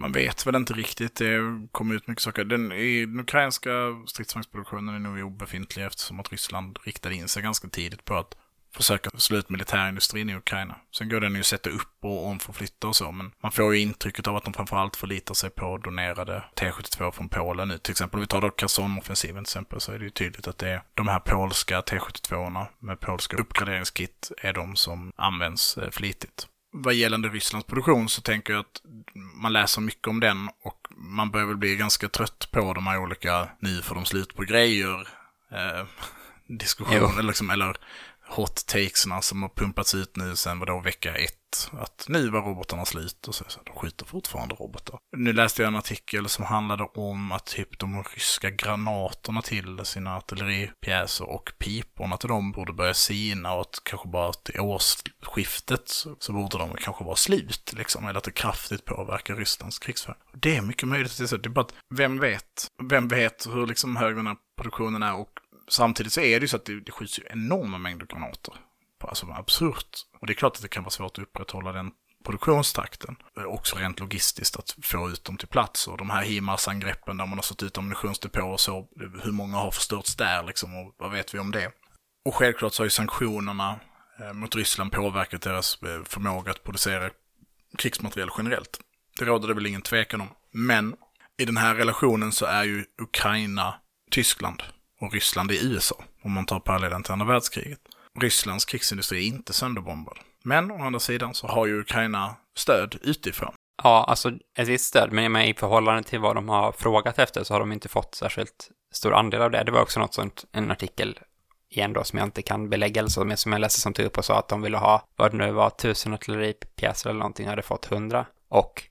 Man vet väl inte riktigt, det kommer ut mycket saker. Den, den ukrainska stridsvagnsproduktionen är nog obefintlig eftersom att Ryssland riktade in sig ganska tidigt på att försöka slå ut militärindustrin i Ukraina. Sen går den ju att sätta upp och omförflytta och så, men man får ju intrycket av att de framförallt förlitar sig på donerade T72 från Polen nu. Till exempel om vi tar då Kherson-offensiven till exempel så är det ju tydligt att det är de här polska T72 med polska uppgraderingskit är de som används eh, flitigt. Vad gällande Rysslands produktion så tänker jag att man läser mycket om den och man börjar väl bli ganska trött på de här olika nu får de slut på grejer eh, diskussioner, liksom, eller hot takesna som har pumpats ut nu sen vadå vecka ett. Att nu var robotarna slut och så, så de skjuter fortfarande robotar. Nu läste jag en artikel som handlade om att typ de ryska granaterna till sina artilleripjäser och piporna till dem borde börja sina och att kanske bara till årsskiftet så, så borde de kanske vara slut liksom. Eller att det kraftigt påverkar Rysslands krigsföring. Det är mycket möjligt att det är så. Det är bara att vem vet? Vem vet hur liksom hög den här produktionen är och samtidigt så är det ju så att det, det skjuts ju enorma mängder granater. Alltså absurt. Och det är klart att det kan vara svårt att upprätthålla den produktionstakten. Eh, också rent logistiskt att få ut dem till plats. Och de här HIMARS-angreppen där man har satt ut ammunitionsdepåer och så, eh, hur många har förstörts där liksom och vad vet vi om det? Och självklart så har ju sanktionerna eh, mot Ryssland påverkat deras förmåga att producera krigsmateriel generellt. Det råder det väl ingen tvekan om. Men i den här relationen så är ju Ukraina Tyskland och Ryssland i USA, om man tar parallellen till andra världskriget. Rysslands krigsindustri är inte sönderbombad. Men å andra sidan så har ju Ukraina stöd utifrån. Ja, alltså ett visst stöd, men i förhållande till vad de har frågat efter så har de inte fått särskilt stor andel av det. Det var också något sånt, en artikel igen då som jag inte kan belägga eller så, men som jag läste som tog upp och sa att de ville ha, vad det nu var, tusen artilleripjäser eller någonting, hade fått hundra. Och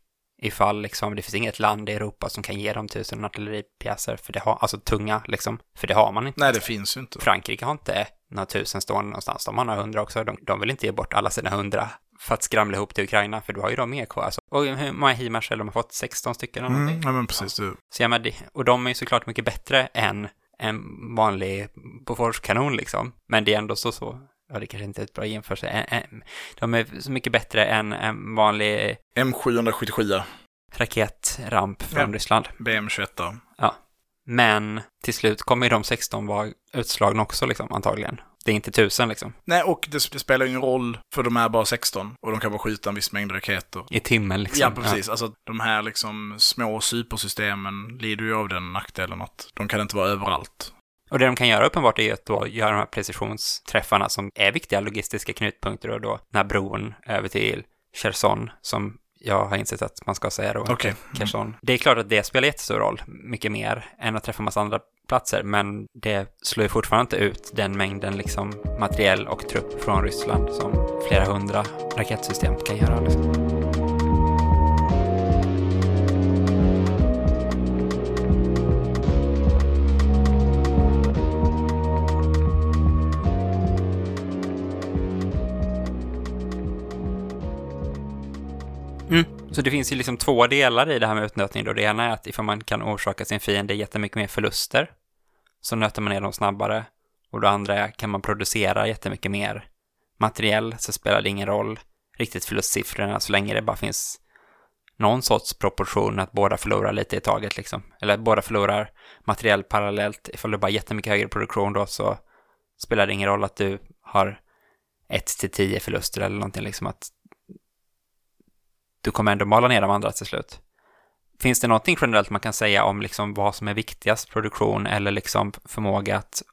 ifall liksom, det finns inget land i Europa som kan ge dem tusen artilleripjäser, för det har, alltså tunga liksom, för det har man inte. Nej, det finns ju inte. Frankrike har inte några tusen stående någonstans, de har några hundra också, de, de vill inte ge bort alla sina hundra för att skramla ihop till Ukraina, för då har ju de mer kvar. Alltså. Och hur många HIMARS de har fått? 16 stycken eller mm, ja, men precis. Du. Så ja, men det, och de är ju såklart mycket bättre än en vanlig Boforskanon liksom. Men det är ändå så, så ja det kanske inte är ett bra jämförelse, de är så mycket bättre än en vanlig M777 raketramp från ja. Ryssland. BM21. Ja. Men till slut kommer ju de 16 vara utslagna också liksom, antagligen. Det är inte tusen liksom. Nej, och det, det spelar ingen roll för de är bara 16 och de kan bara skjuta en viss mängd raketer. I timmen liksom. Ja, precis. Ja. Alltså de här liksom små supersystemen lider ju av den nackdelen att de kan inte vara överallt. Och det de kan göra uppenbart är att då göra de här precisionsträffarna som är viktiga logistiska knutpunkter och då den här bron över till Cherson som jag har insett att man ska säga då. Okay. Mm. Det är klart att det spelar jättestor roll, mycket mer än att träffa massa andra platser, men det slår ju fortfarande inte ut den mängden liksom materiell och trupp från Ryssland som flera hundra raketsystem kan göra. Liksom. Mm. Så det finns ju liksom två delar i det här med utnötning då. Det ena är att ifall man kan orsaka sin fiende jättemycket mer förluster så nöter man ner dem snabbare. Och det andra är, kan man producera jättemycket mer materiell så spelar det ingen roll riktigt förlustsiffrorna så länge det bara finns någon sorts proportion att båda förlorar lite i taget liksom. Eller att båda förlorar materiell parallellt. Ifall du bara har jättemycket högre produktion då så spelar det ingen roll att du har 1 till 10 förluster eller någonting liksom att du kommer ändå mala ner de andra till slut. Finns det någonting generellt man kan säga om liksom vad som är viktigast, produktion eller liksom förmåga att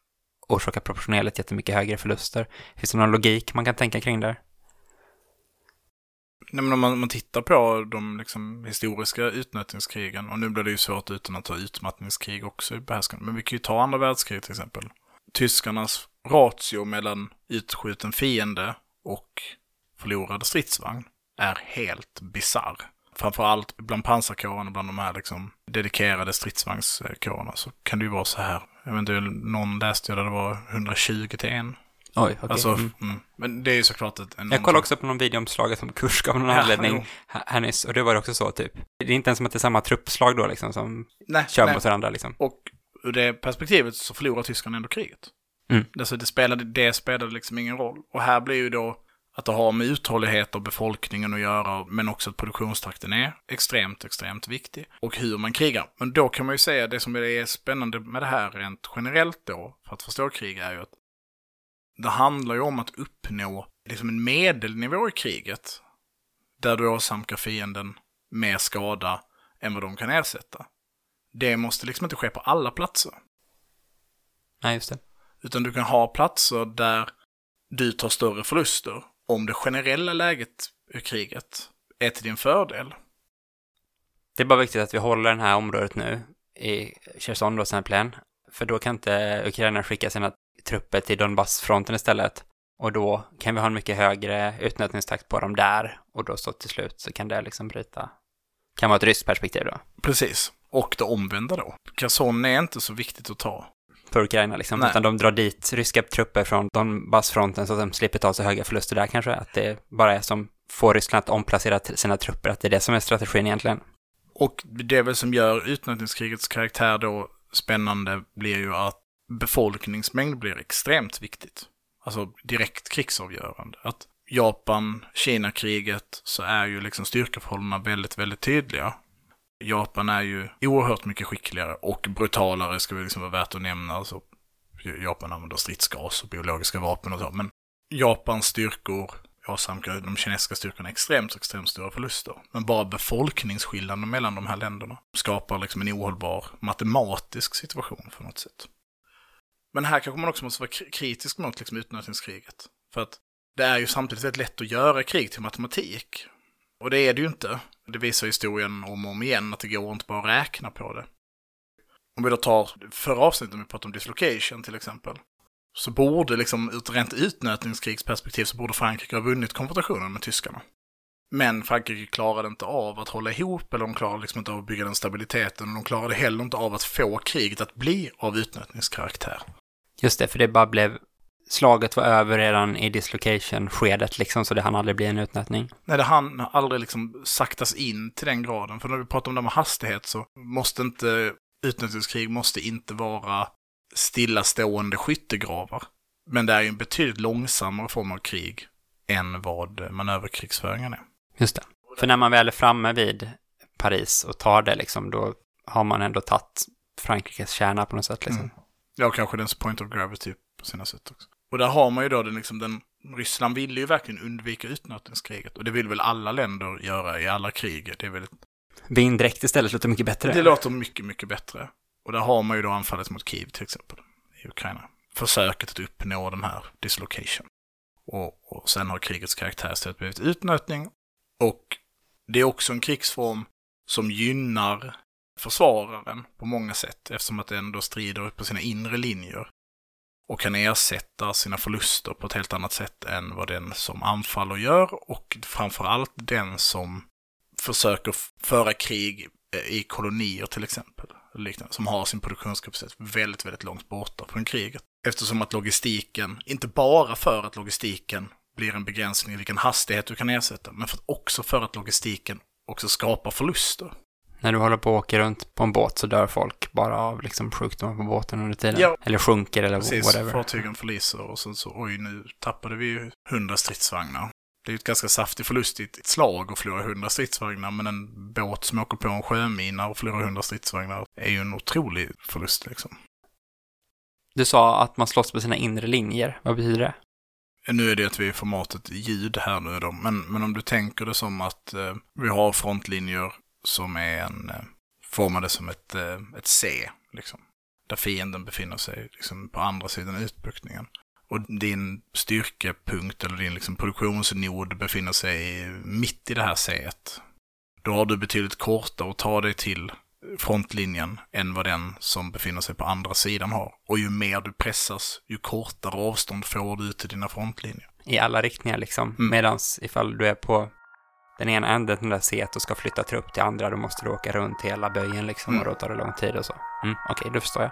orsaka proportionellt jättemycket högre förluster? Finns det någon logik man kan tänka kring där? Nej, men om man, man tittar på de liksom, historiska utnötningskrigen, och nu blir det ju svårt utan att ta utmattningskrig också i behärskande, men vi kan ju ta andra världskriget till exempel. Tyskarnas ratio mellan utskjuten fiende och förlorad stridsvagn är helt bizarr. Framförallt bland pansarkåren och bland de här liksom dedikerade stridsvagnskårerna så kan det ju vara så här. Jag vet inte, någon läste ju där det var 120 till en. Oj, okej. Okay. Alltså, mm. Mm. Men det är ju såklart ett... Jag kollade också på någon video om slaget som kurs av någon ja, anledning här nyss, och det var också så typ. Det är inte ens som att det är samma truppslag då liksom som nej, kör nej. mot varandra liksom. Och ur det perspektivet så förlorar tyskarna ändå kriget. Mm. Alltså det spelade, det spelade liksom ingen roll. Och här blir ju då Att det har med uthållighet av befolkningen att göra, men också att produktionstakten är extremt, extremt viktig. Och hur man krigar. Men då kan man ju säga, det som är spännande med det här rent generellt då, för att förstå krig, är ju att det handlar ju om att uppnå liksom en medelnivå i kriget. Där du åsamkar fienden mer skada än vad de kan ersätta. Det måste liksom inte ske på alla platser. Nej, just det. Utan du kan ha platser där du tar större förluster om det generella läget i kriget är till din fördel. Det är bara viktigt att vi håller det här området nu i Cherson då, exempelvis. För då kan inte Ukraina skicka sina trupper till Donbassfronten istället. Och då kan vi ha en mycket högre utnötningstakt på dem där. Och då så till slut så kan det liksom bryta. Kan vara ett ryskt perspektiv då. Precis. Och det omvända då. Kherson är inte så viktigt att ta. För Ukraina liksom. Nej. Utan de drar dit ryska trupper från Donbassfronten så att de slipper ta så höga förluster där kanske. Att det bara är som får Ryssland att omplacera sina trupper. Att det är det som är strategin egentligen. Och det väl som gör utnötningskrigets karaktär då spännande blir ju att befolkningsmängd blir extremt viktigt. Alltså direkt krigsavgörande. Att Japan-Kina-kriget så är ju liksom styrkeförhållandena väldigt, väldigt tydliga. Japan är ju oerhört mycket skickligare och brutalare ska vi liksom vara värt att nämna. Alltså, Japan använder stridsgas och biologiska vapen och så. Men Japans styrkor åsamkar de kinesiska styrkorna extremt, extremt stora förluster. Men bara befolkningsskillnaden mellan de här länderna skapar liksom en ohållbar matematisk situation på något sätt. Men här kanske man också måste vara kritisk mot liksom utnötningskriget. För att det är ju samtidigt väldigt lätt att göra krig till matematik. Och det är det ju inte. Det visar historien om och om igen att det går inte bara att räkna på det. Om vi då tar förra avsnittet, om vi pratar om dislocation till exempel. Så borde liksom, ur ett rent utnötningskrigsperspektiv, så borde Frankrike ha vunnit konfrontationen med tyskarna. Men Frankrike klarade inte av att hålla ihop, eller de klarade liksom inte av att bygga den stabiliteten, och de klarade heller inte av att få kriget att bli av utnötningskaraktär. Just det, för det bara blev... Slaget var över redan i dislocation-skedet liksom, så det hann aldrig bli en utnötning. Nej, det hann aldrig liksom saktas in till den graden. För när vi pratar om det med hastighet så måste inte utnötningskrig måste inte vara stillastående skyttegravar. Men det är ju en betydligt långsammare form av krig än vad manöverkrigsföringen är. Just det. För när man väl är framme vid Paris och tar det liksom, då har man ändå tagit Frankrikes kärna på något sätt liksom. Mm. Ja, kanske dens point of gravity på sina sätt också. Och där har man ju då den liksom den, Ryssland ville ju verkligen undvika utnötningskriget. Och det vill väl alla länder göra i alla krig. Det är väl Vinn direkt istället låter mycket bättre. Det låter mycket, mycket bättre. Och där har man ju då anfallet mot Kiev till exempel, i Ukraina. Försöket att uppnå den här dislocation. Och, och sen har krigets karaktär istället blivit utnötning. Och det är också en krigsform som gynnar försvararen på många sätt, eftersom att det ändå strider på sina inre linjer. Och kan ersätta sina förluster på ett helt annat sätt än vad den som anfaller gör. Och framförallt den som försöker föra krig eh, i kolonier till exempel. Liknande, som har sin produktionskapacitet väldigt, väldigt långt borta från kriget. Eftersom att logistiken, inte bara för att logistiken blir en begränsning i vilken hastighet du kan ersätta, men för, också för att logistiken också skapar förluster. När du håller på att åka runt på en båt så dör folk bara av liksom sjukdomar på båten under tiden. Ja. Eller sjunker eller Precis, whatever. fartygen förliser och sen så, oj nu tappade vi ju 100 stridsvagnar. Det är ju ett ganska saftig förlust i ett slag att förlora 100 stridsvagnar, men en båt som åker på en sjömina och förlorar 100 stridsvagnar är ju en otrolig förlust liksom. Du sa att man slåss på sina inre linjer. Vad betyder det? Nu är det att vi är i formatet ljud här nu då, men, men om du tänker det som att eh, vi har frontlinjer som är en, eh, formade som ett, eh, ett C, liksom. Där fienden befinner sig liksom, på andra sidan utbuktningen. Och din styrkepunkt eller din liksom, produktionsnod befinner sig mitt i det här C. Då har du betydligt kortare att ta dig till frontlinjen än vad den som befinner sig på andra sidan har. Och ju mer du pressas, ju kortare avstånd får du till dina frontlinjer. I alla riktningar liksom. Mm. Medans ifall du är på den ena änden, den där set och ska flytta trupp till andra, då måste du åka runt hela böjen liksom Mm. och då tar det lång tid och så. Mm, Okej, då förstår jag.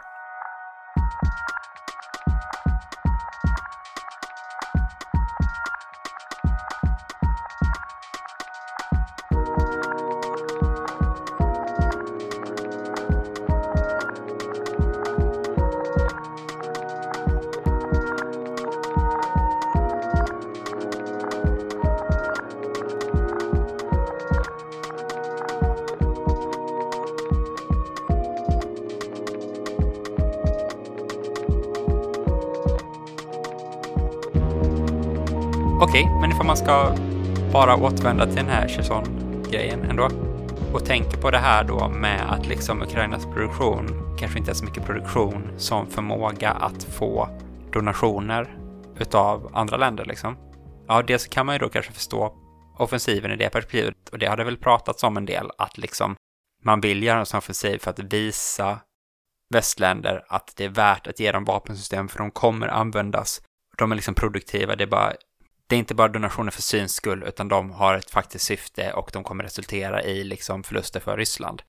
Okej, men ifall man ska bara återvända till den här Cherson-grejen ändå och tänker på det här då med att liksom Ukrainas produktion kanske inte är så mycket produktion som förmåga att få donationer utav andra länder liksom. Ja, dels kan man ju då kanske förstå offensiven i det perspektivet och det har det väl pratats om en del att liksom man vill göra en sån offensiv för att visa västländer att det är värt att ge dem vapensystem för de kommer användas. De är liksom produktiva, det är bara det är inte bara donationer för syns skull, utan de har ett faktiskt syfte och de kommer resultera i liksom förluster för Ryssland.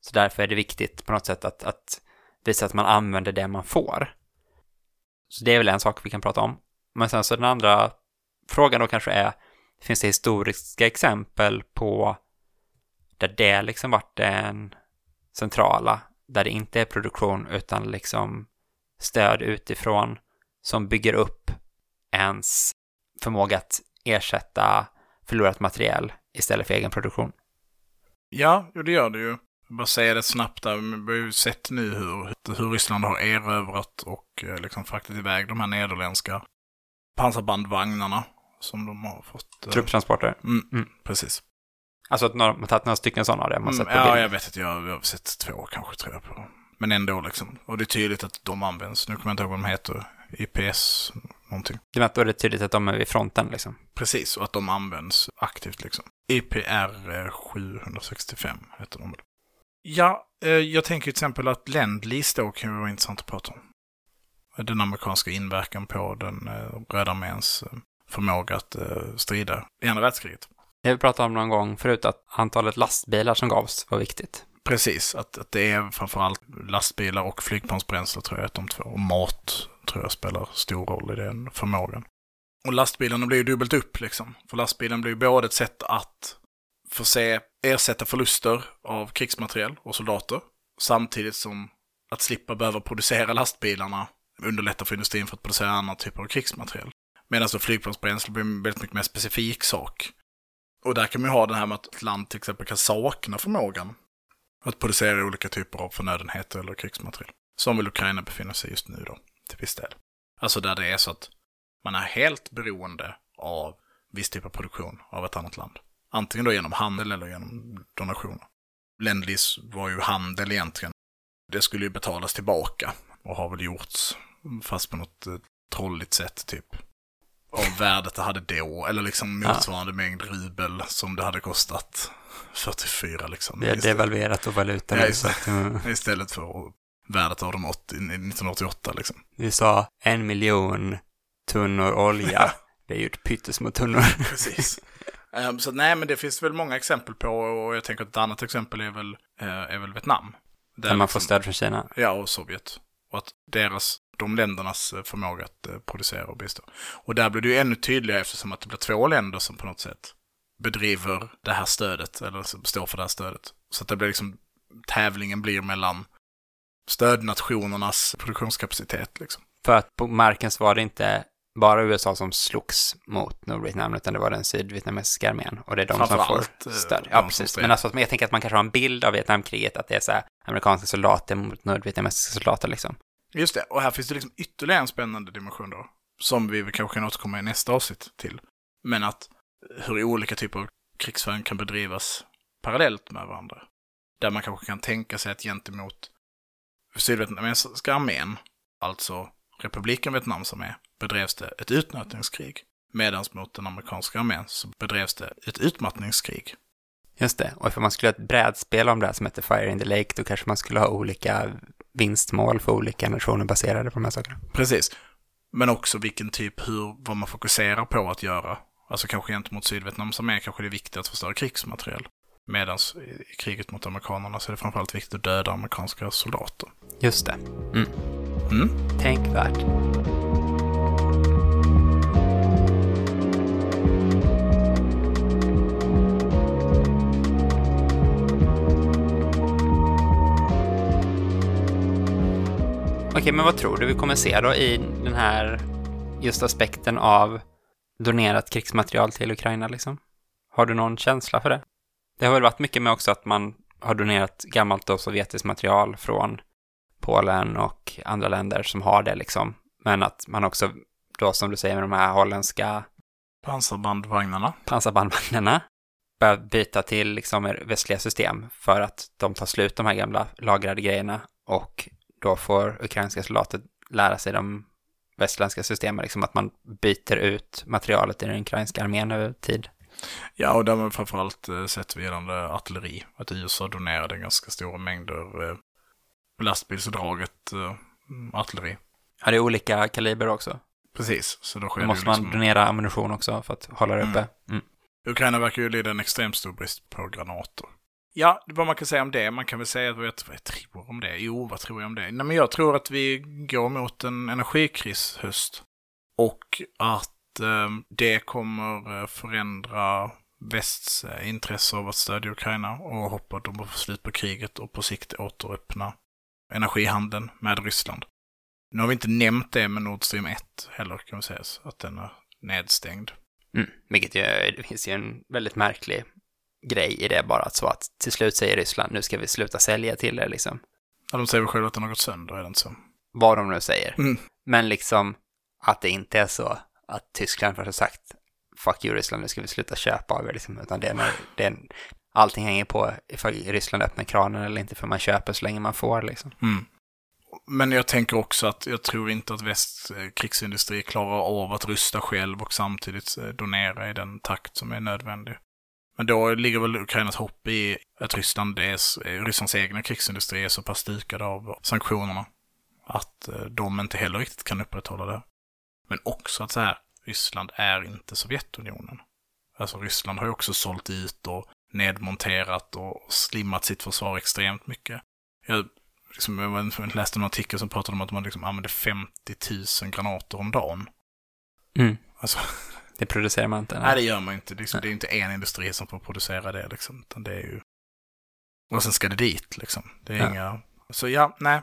Så därför är det viktigt på något sätt att, att visa att man använder det man får. Så det är väl en sak vi kan prata om. Men sen så den andra frågan då kanske är, finns det historiska exempel på där det liksom varit den centrala, där det inte är produktion utan liksom stöd utifrån som bygger upp ens förmåga att ersätta förlorat material istället för egen produktion. Ja, jo, det gör det ju. Bara säga det snabbt där, vi har ju sett nu hur, hur Ryssland har erövrat och eh, liksom fraktat iväg de här nederländska pansarbandvagnarna som de har fått. Eh... Trupptransporter? Mm, mm. Precis. Alltså att man har tagit några stycken sådana, det har man mm, sett på Ja, bild. jag vet inte, jag, jag har sett två kanske tror jag på. Men ändå liksom. Och det är tydligt att de används. Nu kommer jag inte ihåg vad de heter. IPS någonting. Det då är det tydligt att de är vid fronten liksom. Precis, och att de används aktivt liksom. IPR 765 heter de. Ja, eh, jag tänker till exempel att Lendlease då kan ju vara intressant att prata om. Den amerikanska inverkan på den eh, röda arméns eh, förmåga att strida i andra världskriget. Det vi pratade om någon gång förut, att antalet lastbilar som gavs var viktigt. Precis, att, att det är framförallt lastbilar och flygplansbränsle tror jag att de två. Och mat tror jag spelar stor roll i den förmågan. Och lastbilarna blir ju dubbelt upp liksom. För lastbilen blir ju både ett sätt att förse, ersätta förluster av krigsmateriel och soldater. Samtidigt som att slippa behöva producera lastbilarna underlättar för industrin för att producera andra typer av krigsmateriel. Medan så flygplansbränsle blir en väldigt mycket mer specifik sak. Och där kan man ju ha det här med att ett land till exempel kan sakna förmågan att producera olika typer av förnödenheter eller krigsmateriel. Som väl Ukraina befinner sig just nu då, till viss del. Alltså där det är så att man är helt beroende av viss typ av produktion av ett annat land. Antingen då genom handel eller genom donationer. Lendlis var ju handel egentligen. Det skulle ju betalas tillbaka och har väl gjorts, fast på något eh, trolligt sätt typ. Av värdet det hade då, eller liksom motsvarande ja. mängd rubel som det hade kostat 44 liksom. Vi har devalverat och valutan. Ja, istället, mm. istället för värdet av dem 80, 1988 liksom. Vi sa en miljon tunnor olja. det är ju ett pyttesmå tunnor. Precis. Um, så nej, men det finns väl många exempel på, och jag tänker att ett annat exempel är väl, uh, är väl Vietnam. Där, där man liksom, får stöd från Kina. Ja, och Sovjet. Och att deras, de ländernas eh, förmåga att uh, producera och bistå. Och där blir det ju ännu tydligare eftersom att det blir två länder som på något sätt bedriver det här stödet, eller står för det här stödet. Så att det blir liksom, tävlingen blir mellan stödnationernas produktionskapacitet liksom. För att på marken så var det inte bara USA som slogs mot Nordvietnam, utan det var den sydvietnamesiska armén. Och det är de som får eh, stöd. Ja, precis. Men alltså, jag tänker att man kanske har en bild av Vietnamkriget, att det är så här amerikanska soldater mot nordvietnamesiska soldater liksom. Just det, och här finns det liksom ytterligare en spännande dimension då, som vi kanske kan återkomma i nästa avsnitt till. Men att hur olika typer av krigsföring kan bedrivas parallellt med varandra. Där man kanske kan tänka sig att gentemot sydvietnamesiska armén, alltså republiken Vietnams armé, bedrevs det ett utnötningskrig. Medan mot den amerikanska armén så bedrevs det ett utmattningskrig. Just det, och ifall man skulle ha ett brädspel om det här som heter Fire in the Lake, då kanske man skulle ha olika vinstmål för olika nationer baserade på de här sakerna. Precis. Men också vilken typ, hur, vad man fokuserar på att göra. Alltså kanske gentemot Sydvietnams armé kanske det är viktigt att förstöra krigsmateriel. Medan i kriget mot amerikanerna så är det framförallt viktigt att döda amerikanska soldater. Just det. Mm. Mm. Tänkvärt. Okej, men vad tror du vi kommer se då i den här just aspekten av donerat krigsmaterial till Ukraina liksom? Har du någon känsla för det? Det har väl varit mycket med också att man har donerat gammalt och sovjetiskt material från Polen och andra länder som har det liksom. Men att man också då som du säger med de här holländska Pansarbandvagnarna. pansarbandvagnarna börjar byta till liksom västliga system för att de tar slut de här gamla lagrade grejerna och då får ukrainska soldater lära sig de västländska systemen, liksom att man byter ut materialet i den ukrainska armén över tid. Ja, och där har framförallt eh, sett vi gällande artilleri. Att USA donerade ganska stora mängder eh, lastbilsdraget eh, artilleri. Ja, det är olika kaliber också. Precis, så då sker Då det måste ju liksom... man donera ammunition också för att hålla det uppe. Mm. Ukraina verkar ju lida en extremt stor brist på granater. Ja, vad man kan säga om det, man kan väl säga vad jag, vad jag tror om det. Jo, vad tror jag om det? Nej, men jag tror att vi går mot en energikris höst. Och att det kommer eh, förändra västs eh, intresse av att stödja Ukraina och hoppa att de får slut på kriget och på sikt återöppna energihandeln med Ryssland. Nu har vi inte nämnt det med Nord Stream 1 heller, kan vi säga, att den är nedstängd. Mm. Vilket ju, det finns ju en väldigt märklig grej i det bara, att så att till slut säger Ryssland, nu ska vi sluta sälja till er liksom. Ja, de säger väl själva att den har gått sönder, är det inte så? Vad de nu säger. Mm. Men liksom att det inte är så att Tyskland först har sagt fuck you Ryssland, nu ska vi sluta köpa av er liksom, utan det är, när, det är allting hänger på ifall Ryssland öppnar kranen eller inte, för man köper så länge man får liksom. Mm. Men jag tänker också att jag tror inte att väst krigsindustri klarar av att rusta själv och samtidigt eh, donera i den takt som är nödvändig. Men då ligger väl Ukrainas hopp i att Ryssland är, Rysslands egna krigsindustri är så pass dukade av sanktionerna att eh, de inte heller riktigt kan upprätthålla det. Men också att så här, Ryssland är inte Sovjetunionen. Alltså Ryssland har ju också sålt ut och nedmonterat och slimmat sitt försvar extremt mycket. Jag liksom, jag läste en artikel som pratade om att man liksom använder 50 000 granater om dagen. Mm. Alltså, det producerar man inte. Nej, det gör man inte. Liksom, det är inte en industri som får producera det, liksom, utan det är ju... Och sen ska det dit, liksom. Det är ja. inga... Så ja, nej.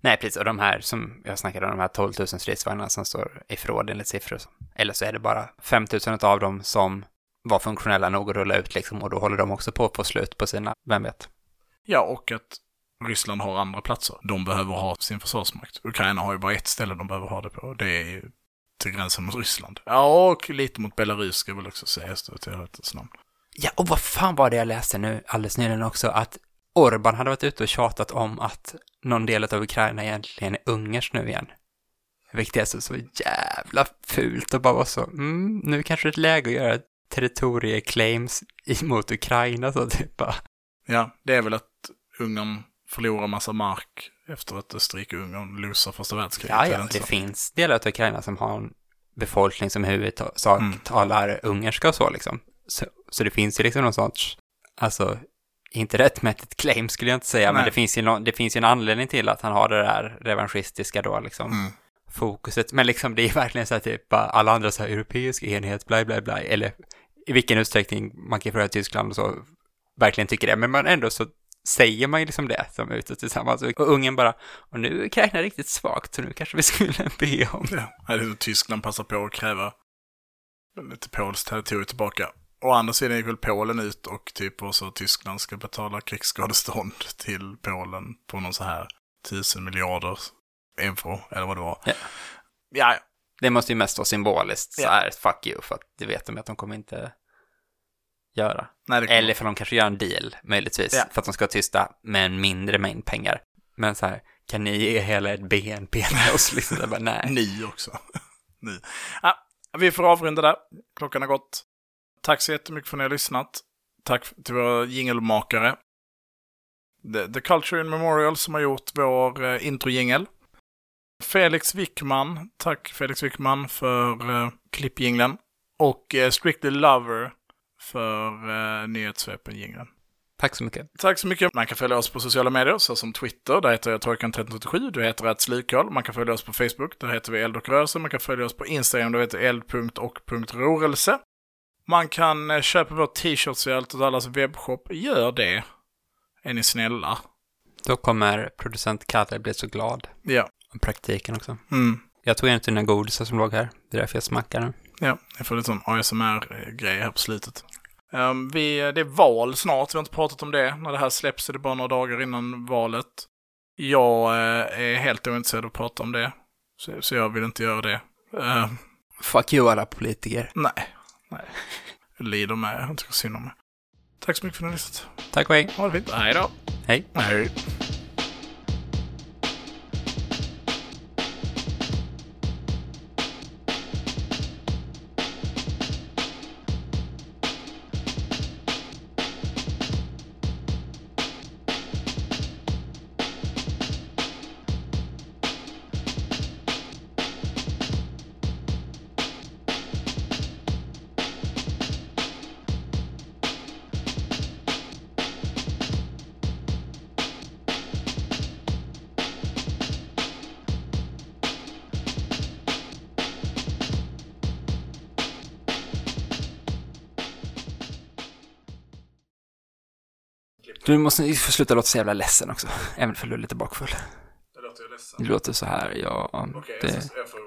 Nej, precis. Och de här som jag snackade om, de här 12 000 stridsvagnarna som står i förråd enligt siffror. Eller så är det bara 5 000 av dem som var funktionella nog att rulla ut liksom, och då håller de också på att få slut på sina, vem vet? Ja, och att Ryssland har andra platser. De behöver ha sin försvarsmakt. Ukraina har ju bara ett ställe de behöver ha det på. Det är ju till gränsen mot Ryssland. Ja, och lite mot Belarus ska väl också sägas då till rättens namn. Ja, och vad fan var det jag läste nu alldeles nyligen också? Att Orban hade varit ute och tjatat om att någon del av Ukraina egentligen är ungerskt nu igen. Vilket är så, så jävla fult och bara vara så, mm, nu kanske det är ett läge att göra territorieclaims mot Ukraina så typ bara. Ja, det är väl att Ungern förlorar massa mark efter att Österrike-Ungern losar första världskriget. Ja, ja, det finns delar av Ukraina som har en befolkning som huvudsak mm. talar ungerska och så liksom. Så, så det finns ju liksom någon sorts, alltså, inte rättmätigt claim skulle jag inte säga, Nej. men det finns, ju no, det finns ju en anledning till att han har det där revanschistiska då liksom. Mm. Fokuset, men liksom det är verkligen så här typ alla andra så här europeisk enhet, bla bla bla, eller i vilken utsträckning man kan föra Tyskland och så verkligen tycker det, men man ändå så säger man ju liksom det som ute tillsammans. Och ungen bara, och nu är Ukraina riktigt svagt, så nu kanske vi skulle be om... Ja, eller Tyskland passar på att kräva lite polskt territorium tillbaka. Å andra sidan gick väl Polen ut och typ också Tyskland ska betala krigsskadestånd till Polen på någon så här tusen miljarder euro, eller vad det var. Ja. ja. Det måste ju mest vara symboliskt, så här, fuck you, för att det vet de att de kommer inte göra. Nej, Eller för de kanske gör en deal, möjligtvis, ja. för att de ska tysta med en mindre mängd pengar. Men så här, kan ni ge hela ett BNP till oss? Liksom, bara, nej. Ni också. ni. Ja, vi får avrunda där. Klockan har gått. Tack så jättemycket för att ni har lyssnat. Tack till våra jingelmakare. The, The Culture in Memorial som har gjort vår uh, introjingel. Felix Wickman, tack Felix Wickman för uh, klippjingeln. Och uh, Strictly Lover för uh, nyhetssvepen jingeln. Tack så mycket. Tack så mycket. Man kan följa oss på sociala medier, såsom Twitter, där heter jag Torkan1337, du heter att. Man kan följa oss på Facebook, där heter vi Eld och rörelse. Man kan följa oss på Instagram, där heter eld.och.rörelse. Man kan eh, köpa vår t-shirts i Allt åt allas webbshop. Gör det. Är ni snälla. Då kommer producent Kalle bli så glad. Ja. Och praktiken också. Mm. Jag tog en till den godisar som låg här. Det är därför jag smackar nu. Ja, jag får lite sån ASMR-grej här på slutet. Um, vi, det är val snart, vi har inte pratat om det. När det här släpps är det bara några dagar innan valet. Jag uh, är helt ointresserad av att prata om det. Så, så jag vill inte göra det. Uh, Fuck you alla politiker. Nej, Jag lider med, jag tycker synd om mig. Tack så mycket för att ni har lyssnat. Tack och hej. Ha det fint. Hej då. Hej. Hej. Du måste sluta låta så jävla ledsen också. Även för du är lite bakfull. Det låter ju ledsen. Du låter så här, ja. Okej, det... jag får